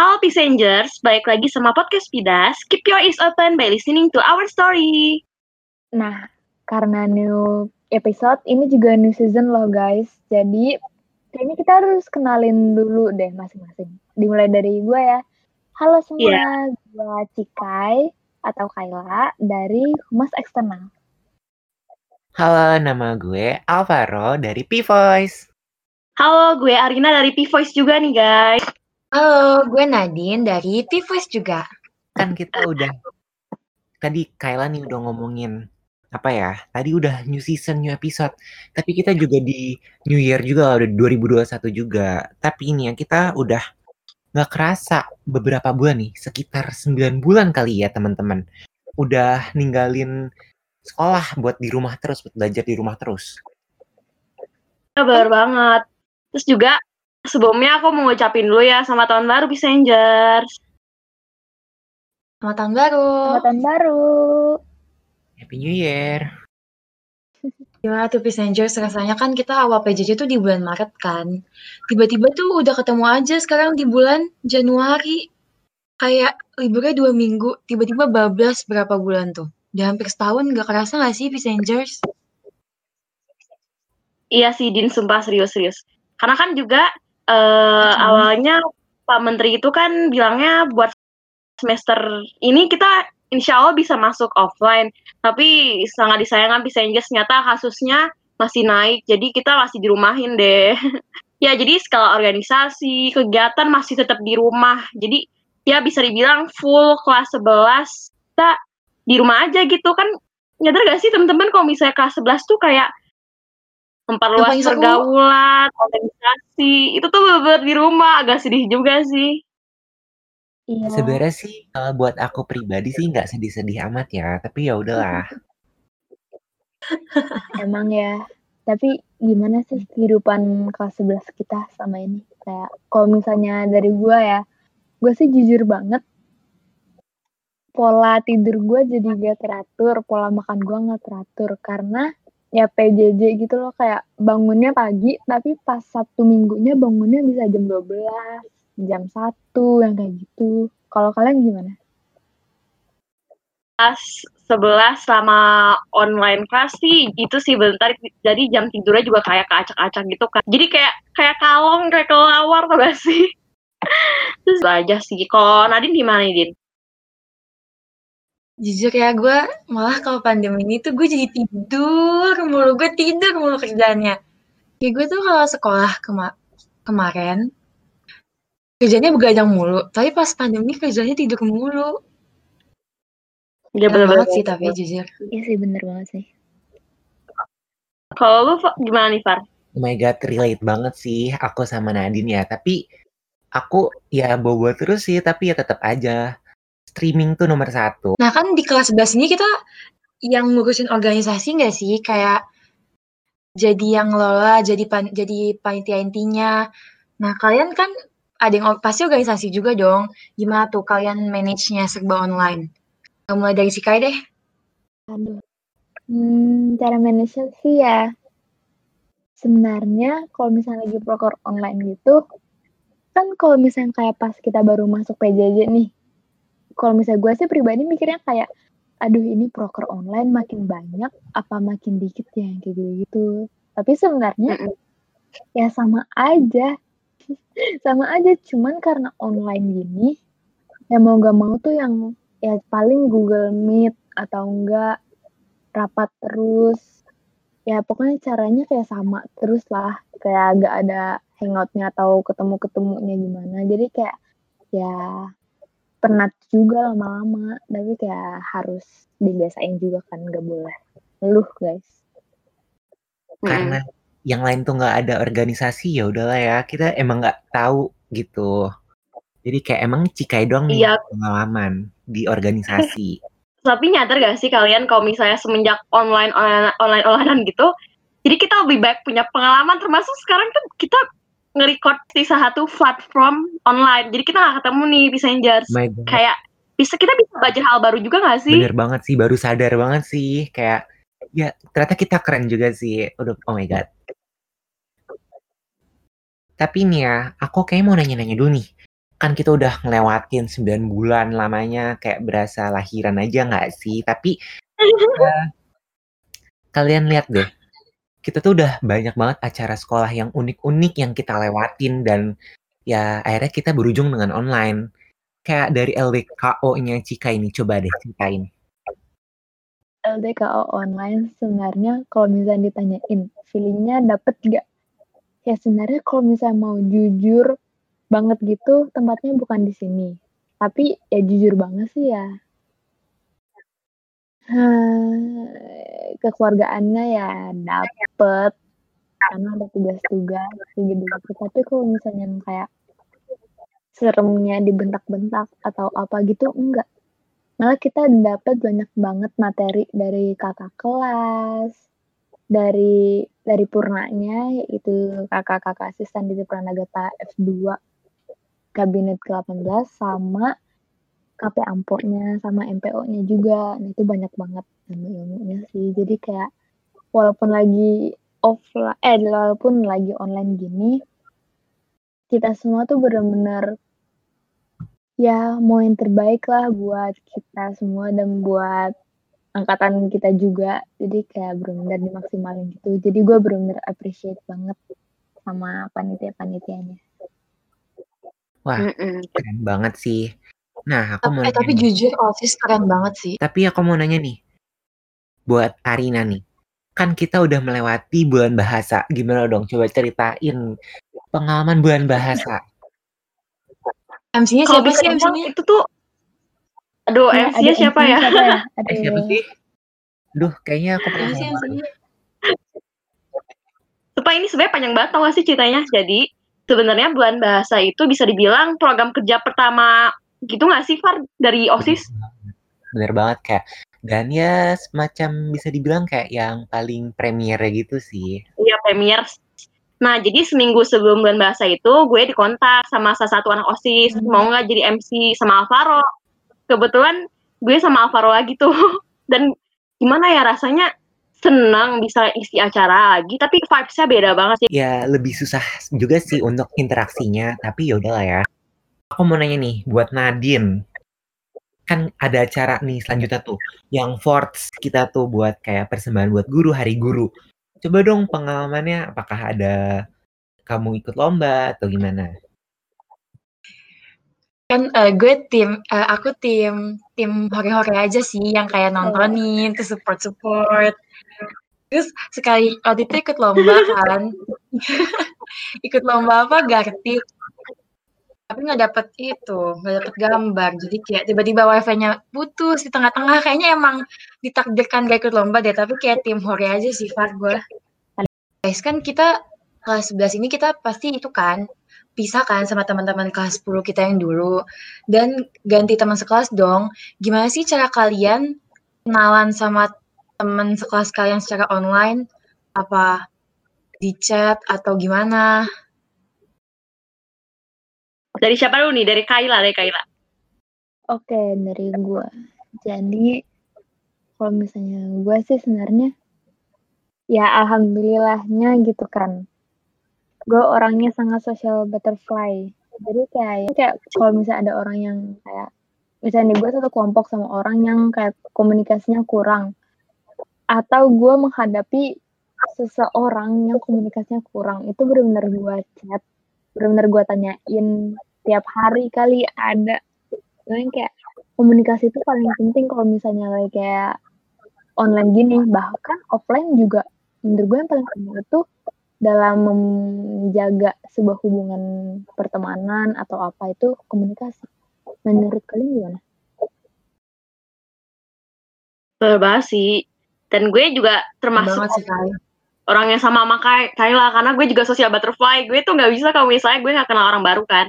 Halo Passengers, balik lagi sama podcast Pidas. Keep your ears open by listening to our story. Nah, karena new episode, ini juga new season loh guys. Jadi, kayaknya kita harus kenalin dulu deh masing-masing. Dimulai dari gue ya. Halo semua, Iya. gue Cikai atau Kayla dari Humas Eksternal. Halo, nama gue Alvaro dari P-Voice. Halo, gue Arina dari P-Voice juga nih guys. Halo, gue Nadine dari P-Voice juga. Kan kita udah tadi Kayla nih udah ngomongin apa ya? Tadi udah new season, new episode. Tapi kita juga di New Year juga udah 2021 juga. Tapi ini ya kita udah nggak kerasa beberapa bulan nih, sekitar 9 bulan kali ya teman-teman. Udah ninggalin sekolah buat di rumah terus, buat belajar di rumah terus. Kabar banget. Terus juga sebelumnya aku mau ngucapin dulu ya sama tahun baru Passengers. Selamat tahun baru. Selamat tahun baru. Happy New Year. Gimana tuh Passengers? Rasanya kan kita awal PJJ tuh di bulan Maret kan. Tiba-tiba tuh udah ketemu aja sekarang di bulan Januari. Kayak liburnya dua minggu, tiba-tiba bablas berapa bulan tuh. Udah hampir setahun, gak kerasa gak sih Passengers? Iya sih, Din, sumpah serius-serius. Karena kan juga Hmm. awalnya Pak Menteri itu kan bilangnya buat semester ini kita insya Allah bisa masuk offline. Tapi sangat disayangkan Passengers nyata kasusnya masih naik. Jadi kita masih dirumahin deh. ya jadi skala organisasi, kegiatan masih tetap di rumah. Jadi ya bisa dibilang full kelas 11 kita di rumah aja gitu kan. Nyadar gak sih teman-teman kalau misalnya kelas 11 tuh kayak memperluas seru. pergaulan, organisasi, itu tuh bener-bener di rumah, agak sedih juga sih. Iya. Sebenarnya sih kalau buat aku pribadi sih nggak sedih-sedih amat ya, tapi ya udahlah. Emang ya. Tapi gimana sih kehidupan kelas 11 kita sama ini? Kayak kalau misalnya dari gue ya, gue sih jujur banget pola tidur gue jadi gak teratur, pola makan gue gak teratur karena ya PJJ gitu loh kayak bangunnya pagi tapi pas Sabtu minggunya bangunnya bisa jam 12, jam 1 yang kayak gitu. Kalau kalian gimana? Kelas 11 selama online kelas sih itu sih bentar jadi jam tidurnya juga kayak keacak-acak gitu kan. Jadi kayak kayak kalong kayak kelawar tuh gak sih? Terus aja sih. Kalau Nadine gimana Din? Jujur ya, gue malah kalau pandemi ini tuh gue jadi tidur mulu. Gue tidur mulu kerjaannya. Kayak gue tuh kalau sekolah kema- kemarin, kerjanya begadang mulu. Tapi pas pandemi kerjanya tidur mulu. Ya Gak banget sih tapi jujur. Iya sih bener banget sih. Kalau lu gimana nih, Far? Oh my god, relate banget sih aku sama Nadine ya. Tapi aku ya bobo terus sih, tapi ya tetap aja streaming tuh nomor satu. Nah kan di kelas 11 ini kita yang ngurusin organisasi nggak sih? Kayak jadi yang ngelola, jadi pan- jadi panitia intinya. Nah kalian kan ada yang pasti organisasi juga dong. Gimana tuh kalian manage-nya serba online? Nah, Mulai dari Sikai deh. Aduh. Hmm, cara manage sih ya. Sebenarnya kalau misalnya lagi proker online gitu, kan kalau misalnya kayak pas kita baru masuk PJJ nih, kalau misalnya gue sih pribadi mikirnya kayak, aduh ini proker online makin banyak, apa makin dikit ya yang kayak gitu-gitu. Tapi sebenarnya Mm-mm. ya sama aja, sama aja. Cuman karena online gini, ya mau gak mau tuh yang ya paling Google Meet atau enggak rapat terus ya pokoknya caranya kayak sama terus lah kayak agak ada hangoutnya atau ketemu ketemunya gimana jadi kayak ya penat juga lama-lama tapi kayak harus dibiasain juga kan gak boleh ngeluh guys Karena yang lain tuh nggak ada organisasi ya udahlah ya. Kita emang nggak tahu gitu. Jadi kayak emang Cikai doang nih Iya. pengalaman di organisasi. Tapi nyadar gak sih kalian kalau misalnya semenjak online online online online gitu, jadi kita lebih baik punya pengalaman termasuk sekarang kan kita nge-record salah satu platform online. Jadi kita nggak ketemu nih god. Kayak bisa kita bisa belajar hal baru juga gak sih? Bener banget sih, baru sadar banget sih. Kayak, ya ternyata kita keren juga sih. Udah, oh my god. Tapi nih ya, aku kayak mau nanya-nanya dulu nih. kan kita udah ngelewatin 9 bulan lamanya kayak berasa lahiran aja nggak sih? Tapi ya, kalian lihat deh, kita tuh udah banyak banget acara sekolah yang unik-unik yang kita lewatin dan ya akhirnya kita berujung dengan online. Kayak dari LDKO-nya Cika ini, coba deh ceritain. LDKO online sebenarnya kalau misalnya ditanyain feelingnya dapet gak? Ya sebenarnya kalau misalnya mau jujur banget gitu tempatnya bukan di sini. Tapi ya jujur banget sih ya. Kekeluargaannya ya dapet karena ada tugas-tugas gitu gitu. Tapi kalau misalnya kayak seremnya dibentak-bentak atau apa gitu enggak. Malah kita dapat banyak banget materi dari kakak kelas, dari dari purnanya yaitu kakak-kakak asisten di Pranagata F2 kabinet ke-18 sama KP Ampo-nya sama MPO-nya juga. Nah, itu banyak banget ilmu-ilmunya sih. Jadi kayak walaupun lagi offline eh walaupun lagi online gini kita semua tuh benar-benar ya mau yang terbaik lah buat kita semua dan buat angkatan kita juga jadi kayak benar-benar dimaksimalin gitu jadi gue benar-benar appreciate banget sama panitia-panitianya Wah, Mm-mm. keren banget sih. Nah, aku mau Eh, nanya tapi nih. jujur OSIS keren banget sih. Tapi aku mau nanya nih, buat Arina nih, kan kita udah melewati bulan bahasa. Gimana dong? Coba ceritain pengalaman bulan bahasa. MC-nya Kalau siapa bisa sih MC-nya? itu tuh Aduh, Iya, MC-nya ada siapa MC-nya ya? siapa ya? Eh, siapa Aduh. sih? Duh, kayaknya aku Siapa sih penasaran. MC-nya? Supaya ini sebenarnya panjang banget tau gak sih ceritanya. Jadi sebenarnya bulan bahasa itu bisa dibilang program kerja pertama gitu gak sih Far dari OSIS? Bener banget kayak dan ya semacam bisa dibilang kayak yang paling premier gitu sih. Iya premier. Nah jadi seminggu sebelum bulan bahasa itu gue dikontak sama salah satu anak OSIS Hmm. mau nggak jadi MC sama Alvaro. Kebetulan gue sama Alvaro lagi tuh dan gimana ya rasanya senang bisa isi acara lagi tapi vibes-nya beda banget sih. Ya lebih susah juga sih untuk interaksinya, tapi ya udahlah ya. Aku mau nanya nih buat Nadine. Kan ada acara nih selanjutnya tuh yang Forts kita tuh buat kayak persembahan buat guru hari guru. Coba dong pengalamannya apakah ada kamu ikut lomba atau gimana? Kan eh, gue tim, eh, aku tim tim hore-hore aja sih yang kayak nontonin, terus support-support. Terus sekali waktu itu ikut lomba kan. ikut lomba apa Gartik. Tapi nggak dapet itu, nggak dapet gambar. Jadi kayak tiba-tiba wifi-nya putus di tengah-tengah. Kayaknya emang ditakdirkan gak ikut lomba deh. Tapi kayak tim hore aja sih Far gue. Guys kan kita kelas 11 ini kita pasti itu kan pisah kan sama teman-teman kelas 10 kita yang dulu dan ganti teman sekelas dong. Gimana sih cara kalian kenalan sama teman sekelas kalian secara online? Apa di chat atau gimana? Dari siapa dulu nih? Dari Kaila, dari Kaila. Oke, dari gue. Jadi, kalau misalnya gue sih sebenarnya, ya alhamdulillahnya gitu kan. Gue orangnya sangat social butterfly. Jadi kayak, kayak kalau misalnya ada orang yang kayak, misalnya gue satu kelompok sama orang yang kayak komunikasinya kurang. Atau gue menghadapi seseorang yang komunikasinya kurang. Itu benar-benar gue chat. Benar-benar gue tanyain tiap hari kali ada Soalnya kayak komunikasi itu paling penting kalau misalnya kayak online gini. Bahkan offline juga menurut gue yang paling penting itu dalam menjaga sebuah hubungan pertemanan atau apa itu komunikasi. Menurut kalian gimana? Banget sih. Dan gue juga termasuk sih orang yang sama sama Kay- Kayla karena gue juga social butterfly gue tuh nggak bisa kalau misalnya gue nggak kenal orang baru kan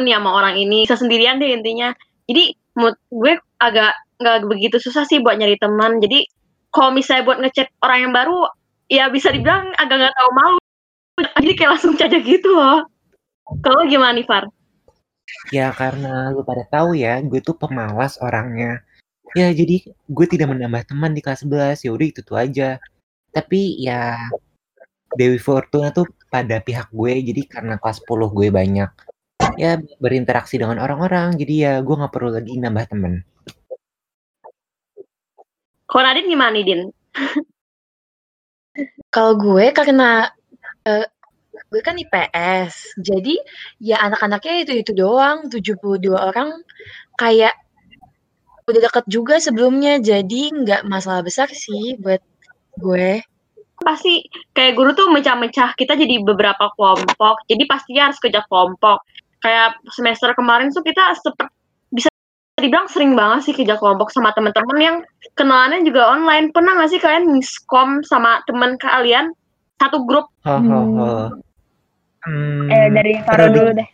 nih sama orang ini bisa sendirian deh intinya. Jadi mood gue agak nggak begitu susah sih buat nyari teman. Jadi kalau misalnya buat ngechat orang yang baru ya bisa dibilang agak nggak tahu malu. Jadi kayak langsung caca gitu loh. Kalau gimana nih Far? Ya karena lu pada tahu ya, gue tuh pemalas orangnya. Ya jadi gue tidak menambah teman di kelas 11, ya udah itu tuh aja. Tapi ya Dewi Fortuna tuh pada pihak gue, jadi karena kelas 10 gue banyak ya berinteraksi dengan orang-orang. Jadi ya gue nggak perlu lagi nambah temen. Kalau Nadine gimana nih, Din? Kalau gue karena eh, gue kan IPS, jadi ya anak-anaknya itu-itu doang, 72 orang kayak udah deket juga sebelumnya, jadi nggak masalah besar sih buat gue. Pasti kayak guru tuh mecah-mecah kita jadi beberapa kelompok, jadi pastinya harus kerja kelompok. Kayak semester kemarin tuh kita seperti bisa dibilang sering banget sih kerja kelompok sama teman-teman yang kenalannya juga online. Pernah nggak sih kalian miskom sama teman kalian satu grup? Ho, ho, ho. Hmm, Eh dari Faro dulu deh.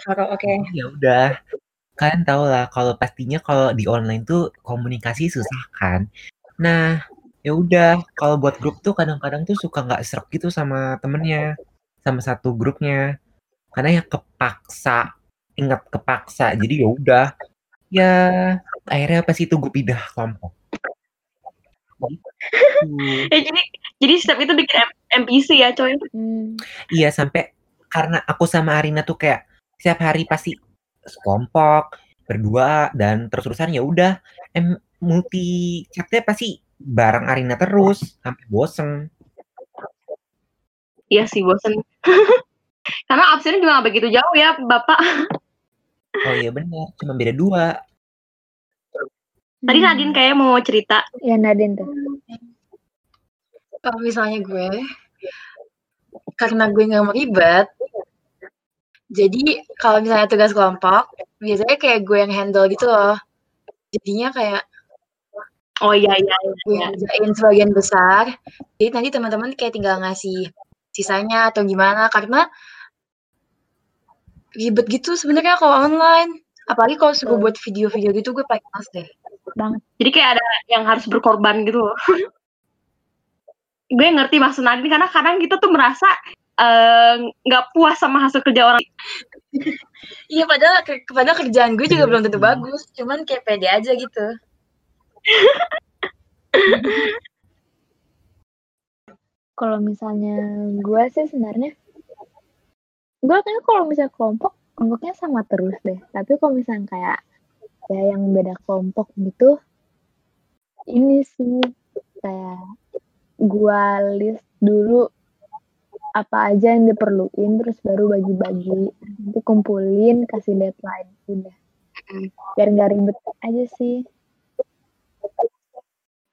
Faro, oke. Ya udah, kalian tahu lah kalau pastinya kalau di online tuh komunikasi susah kan. Nah, ya udah kalau buat grup tuh kadang-kadang tuh suka nggak serap gitu sama temennya, sama satu grupnya. Karena ya kepaksa, ingat kepaksa. Jadi ya udah, ya akhirnya apa sih itu gue pindah kelompok. Ya jadi jadi setiap itu bikin M- MPC ya coy. Hmm. Iya sampai karena aku sama Arina tuh kayak setiap hari pasti sekelompok berdua dan terus-terusan ya udah em multi chatnya pasti bareng Arina terus sampai bosen. Iya sih bosen. Karena absennya juga nggak begitu jauh ya Bapak. Oh iya benar, cuma beda dua. Tadi Hmm. Nadine kayak mau cerita. Ya Nadine tuh. Kalau misalnya gue, karena gue nggak mau ribet, jadi kalau misalnya tugas kelompok, biasanya kayak gue yang handle gitu loh. Jadinya kayak Oh iya iya gue iya. ngerjain sebagian besar, jadi nanti teman-teman kayak tinggal ngasih sisanya atau gimana, karena ribet gitu sebenarnya kalau online. Apalagi kalau suruh buat video-video gitu, gue paling males deh. Jadi kayak ada yang harus berkorban gitu loh. gue ngerti maksud Nadine karena kadang kita tuh merasa eh, nggak puas sama hasil kerja orang. Iya, padahal ke- padahal kerjaan gue juga belum tentu bagus, cuman kayak pede aja gitu. Kalau misalnya gue sih sebenarnya gue kayaknya kalau misalnya kelompok kelompoknya sama terus deh. Tapi kalau misalnya kayak ya yang beda kelompok gitu ini sih kayak gua list dulu apa aja yang diperluin terus baru bagi-bagi nanti kumpulin kasih deadline udah biar nggak ribet aja sih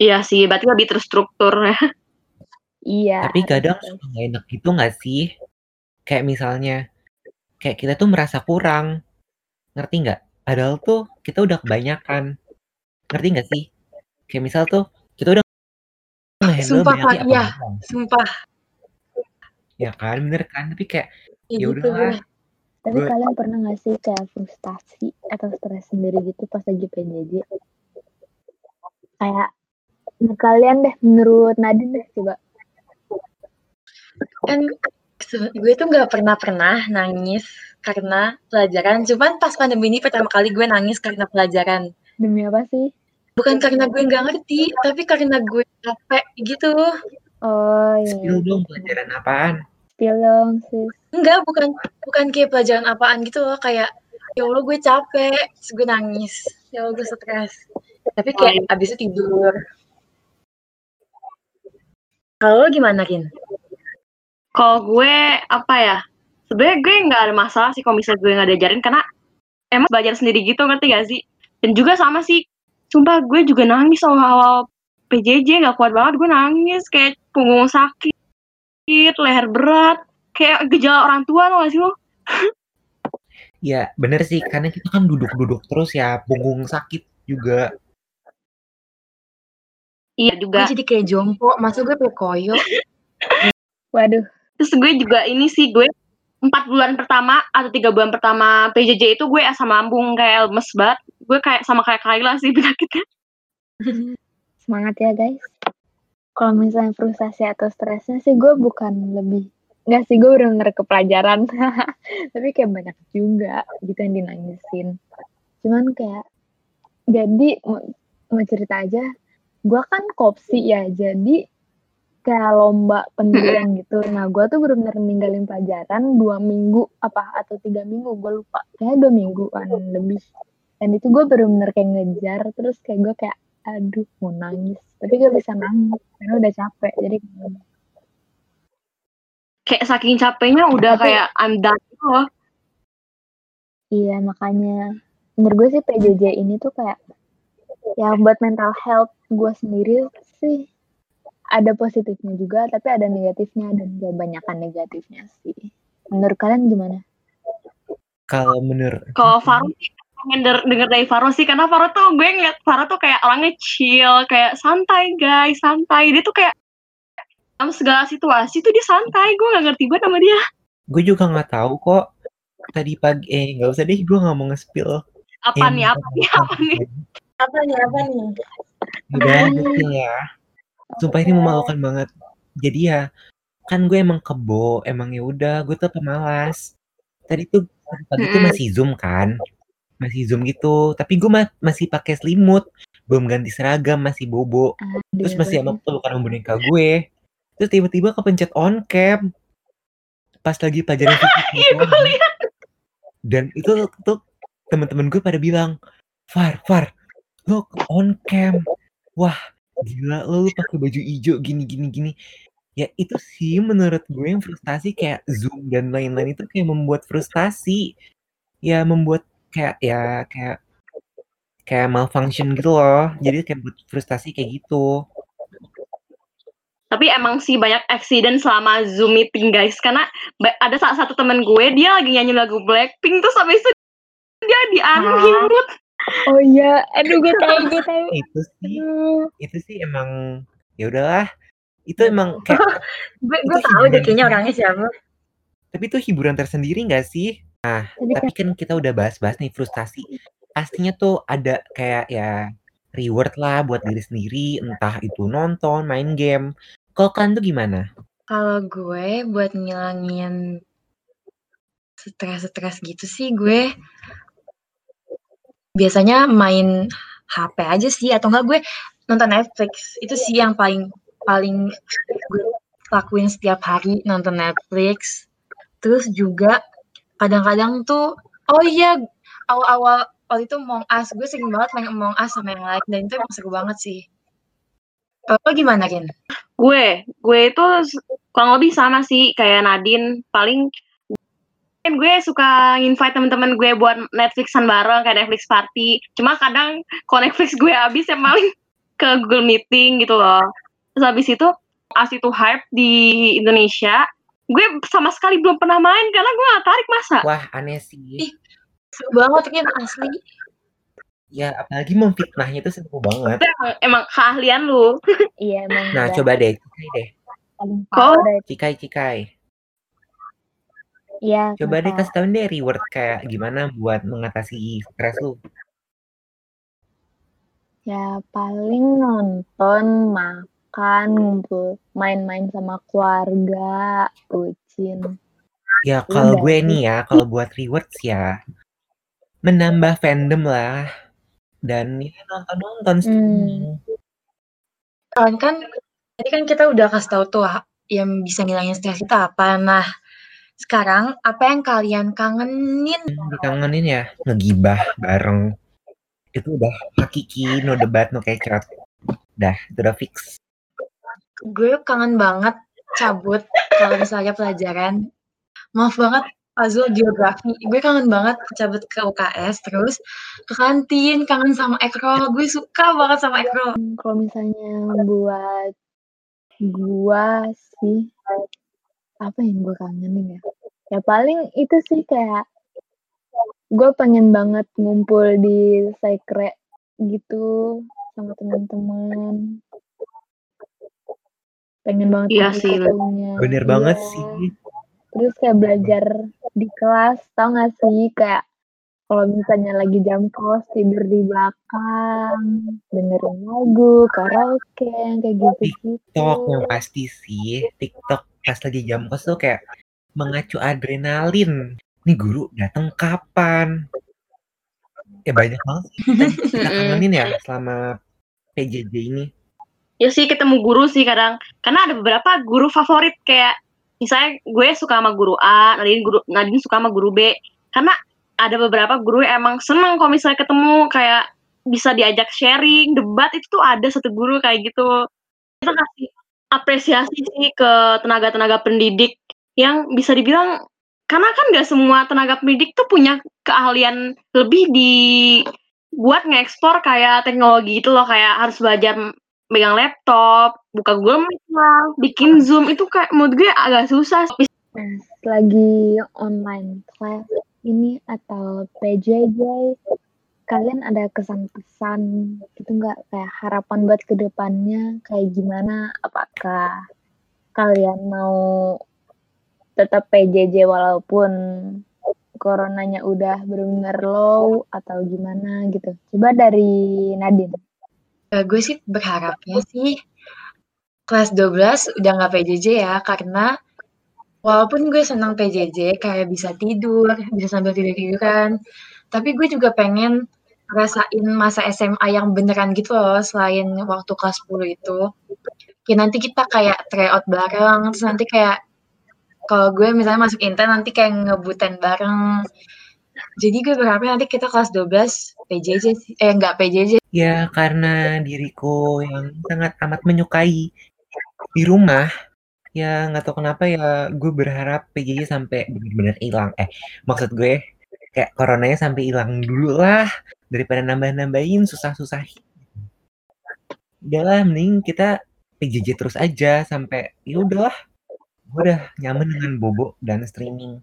Iya sih, berarti lebih terstruktur ya. iya Tapi kadang suka nggak enak gitu nggak sih? Kayak misalnya, kayak kita tuh merasa kurang, ngerti nggak? Padahal tuh kita udah kebanyakan, ngerti nggak sih? Kayak misal tuh kita udah nge-handle Sumpah, banyaknya Kak, apa iya. Sumpah, Ya kan, bener kan? Tapi kayak kayak ya gitu udahlah, tapi gue kalian pernah nggak sih kayak frustasi atau stres sendiri gitu pas lagi PJJ kayak kalian deh menurut Nadine deh coba Kan se- gue tuh nggak pernah-pernah nangis karena pelajaran. Cuman pas pandemi ini pertama kali gue nangis karena pelajaran. demi apa sih Bukan karena gue nggak ngerti, tapi karena gue capek gitu. oh iya spill dong pelajaran apaan? spill dong sis Enggak, bukan bukan kayak pelajaran apaan gitu loh. Kayak ya Allah gue capek, terus gue nangis. Ya Allah gue stres. Tapi kayak abis itu tidur. Kalau gimana, Kin? Kalau gue apa ya? Sebenarnya gue nggak ada masalah sih kalau misalnya gue nggak diajarin karena emang belajar sendiri gitu ngerti gak sih? Dan juga sama sih, sumpah gue juga nangis awal-awal PJJ nggak kuat banget gue nangis kayak punggung sakit, leher berat, kayak gejala orang tua tau gak sih lo? Ya bener sih, karena kita kan duduk-duduk terus ya, punggung sakit juga. Iya Gue juga. jadi kayak jompo, masa gue kayak koyo. waduh Terus gue juga ini sih gue empat bulan pertama atau tiga bulan pertama PJJ itu gue asam lambung kayak lemes banget. Gue kayak sama kayak Kayla sih penyakitnya. semangat ya guys kalau misalnya frustasi atau stresnya sih gue bukan lebih nggak sih gue bener-bener ke pelajaran tapi kayak banyak juga gitu yang dinangisin cuman kayak jadi mau, mau cerita aja gue kan kopsi ya jadi kayak lomba pendirian gitu. Nah, gue tuh bener-bener ninggalin pelajaran dua minggu apa atau tiga minggu gue lupa. Kayaknya dua minggu kan lebih. Dan itu gue bener-bener kayak ngejar terus kayak gue kayak aduh mau nangis. Tapi gak bisa nangis karena udah capek. Jadi Kayak saking capeknya udah Tapi- kayak I'm done gitu loh. iya makanya menurut gue sih PJJ ini tuh kayak ya buat mental health gue sendiri sih ada positifnya juga tapi ada negatifnya dan kebanyakan negatifnya sih. Menurut kalian gimana? Kalau menurut Kalau Faro der- denger dari Faro sih karena Faro tuh gue ngeliat Faro tuh kayak orangnya chill, kayak santai guys, santai. Dia tuh kayak dalam segala situasi tuh dia santai. Gue gak ngerti banget sama dia. gue juga nggak tahu kok tadi pagi eh nggak usah deh gue nggak mau nge-spill Apa Yang nih? Apa nih? Apa nih? Apa nih? Apa nih? udah kecil ya sumpah ini memalukan banget. Jadi ya kan gue emang kebo emang ya udah gue tuh pemalas tadi tuh tadi pagi tuh masih zoom kan? Masih zoom gitu. Tapi gue ma- masih pakai selimut. Belum ganti seragam masih bobo. Terus masih sama pelukan boneka gue. Terus tiba-tiba kepencet on cam. Pas lagi pelajaran fisika Iya, dan itu tuh teman-teman gue pada bilang Far Far lo on cam. Wah gila lo, lu pakai baju hijau gini gini gini ya itu sih menurut gue yang frustasi kayak zoom dan lain-lain itu kayak membuat frustasi ya membuat kayak ya kayak kayak malfunction gitu loh jadi kayak buat frustasi kayak gitu Tapi emang sih banyak accident selama Zoom meeting guys. Karena ada salah satu temen gue, dia lagi nyanyi lagu Blackpink. Terus habis itu dia di unmute. Oh iya, aduh gue tahu, gue tahu. itu sih Aduh. itu sih emang ya udahlah itu emang kayak Gue Itu gue tahu deh kayaknya orangnya siapa. tapi itu hiburan tersendiri nggak sih Tapi Tapi kan kan kita udah bahas-bahas nih frustasi. Pastinya tuh ada kayak ya reward lah buat diri sendiri, entah itu nonton, main game. Kalau kalian tuh gimana? Kalau gue buat ngilangin stres-stres gitu sih gue biasanya main HP aja sih atau enggak gue nonton Netflix. Itu sih yang paling paling gue lakuin setiap hari nonton Netflix. Terus juga kadang-kadang tuh oh iya awal-awal waktu itu Among Us gue sering banget main Among Us sama yang lain dan itu emang seru banget sih. Lo gimana Ken? Gue, gue itu kurang lebih sama sih kayak Nadine. Paling kan gue suka invite teman-teman gue buat Netflixan bareng kayak Netflix party. Cuma kadang kalau Netflix gue habis ya paling ke Google Meeting gitu loh. Terus habis itu as itu hype di Indonesia, gue sama sekali belum pernah main karena gue gak tarik masa. Wah, aneh sih. Ih. Seru banget Ken asli. Ya, apalagi memfitnahnya itu seru banget. Itu emang, emang keahlian lu. iya emang Nah, coba deh, cikai deh. Kok? Cikai, cikai. Iya, Coba deh kenapa? kasih tau deh reward kayak gimana buat mengatasi stres lu. Ya paling nonton, makan, ngumpul, main-main sama keluarga, bucin. Ya kalau gue nih ya, kalau buat rewards ya menambah fandom lah. Dan ya nonton-nonton Hmm. streaming. Kan kan tadi kan kita udah kasih tahu tuh ha- yang bisa ngilangin stres itu apa. Nah, sekarang apa yang kalian kangenin? dikangenin ya ngegibah bareng itu udah hakiki no debat no kecot dah itu udah fix Gue kangen banget cabut kalau misalnya pelajaran. Maaf banget puzzle geografi. Gue kangen banget cabut ke UKS terus ke kantin, kangen sama Ekrol. Gue suka banget sama Ekrol. Kalau misalnya buat gua sih, apa yang gue kangenin ya? Ya paling itu sih kayak gue pengen banget ngumpul di sekre gitu sama teman-teman. Pengen banget Iya sih, bukunya. bener banget Iya. sih Terus kayak belajar di kelas, tau gak sih kayak kalau misalnya lagi jam kos tidur di belakang, dengerin lagu, karaoke, kayak gitu-gitu. TikTok yang pasti sih TikTok pas lagi jam kos tuh kayak mengacu adrenalin. Nih guru datang kapan? Ya banyak banget sih. Kita, kita kangenin ya selama PJJ ini. Ya sih ketemu guru sih kadang. Karena ada beberapa guru favorit. Kayak misalnya gue suka sama guru A Nadine guru Nadine suka sama guru B. Karena ada beberapa guru yang emang seneng kalau misalnya ketemu. Kayak bisa diajak sharing debat itu tuh ada satu guru kayak gitu. Kita kasih apresiasi sih ke tenaga-tenaga pendidik yang bisa dibilang karena kan nggak semua tenaga pendidik tuh punya keahlian lebih di buat ngekspor kayak teknologi itu loh kayak harus belajar megang laptop, buka Google Meet lah, bikin Zoom itu kayak menurut gue agak susah. Nah, lagi online class ini atau PJJ, kalian ada kesan-kesan gitu nggak kayak harapan buat ke depannya kayak gimana? Apakah kalian mau tetap PJJ walaupun coronanya udah benar-benar low atau gimana gitu? Coba dari Nadine. Uh, gue sih berharapnya sih kelas 12 udah nggak PJJ ya, karena walaupun gue senang PJJ kayak bisa tidur, bisa sambil tidur-tiduran, tapi gue juga pengen rasain masa SMA yang beneran gitu loh, selain waktu kelas 10 itu. Ya nanti kita kayak tryout bareng, terus nanti kayak kalau gue misalnya masuk inten nanti kayak ngebutin bareng. Jadi gue berharapnya nanti kita kelas 12 PJJ eh nggak PJJ Ya karena diriku yang sangat amat menyukai di rumah, ya nggak tahu kenapa ya gue berharap PJJ sampai benar-benar hilang. Eh maksud gue kayak coronanya sampai hilang dulu lah daripada nambah-nambahin susah-susahin. Udahlah mending kita PJJ terus aja sampai ya udahlah. Udah nyaman dengan bobo dan streaming.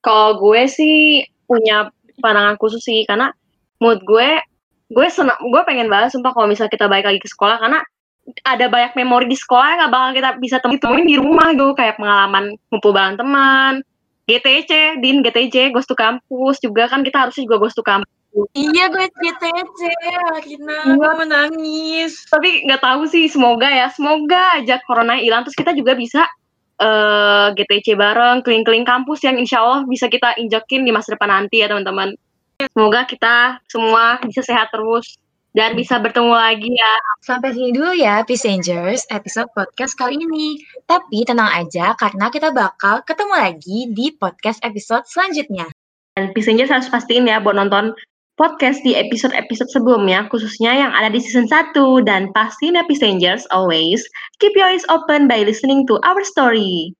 Kalau gue sih punya pandangan khusus sih karena mood gue gue senang gue pengen banget sumpah kalau misalnya kita balik lagi ke sekolah karena ada banyak memori di sekolah yang gak bakal kita bisa temuin di rumah gitu kayak pengalaman ngumpul bareng teman GTC din GTC Ghost to Campus juga. Kan kita harusnya juga Ghost to Campus iya gue GTC akhirnya iya. gue menangis tapi nggak tahu sih semoga ya. Semoga aja corona hilang. Terus kita juga bisa uh, eh, GTC bareng keliling-keliling kampus yang insya Allah bisa kita injekin di masa depan nanti ya teman-teman. Semoga kita semua bisa sehat terus dan bisa bertemu lagi ya. Sampai sini dulu ya, Passengers, episode podcast kali ini. Tapi tenang aja, karena kita bakal ketemu lagi di podcast episode selanjutnya. Dan Passengers harus pastiin ya buat nonton podcast di episode-episode sebelumnya, khususnya yang ada di season 1. Dan pastiin ya Passengers, always keep your eyes open by listening to our story.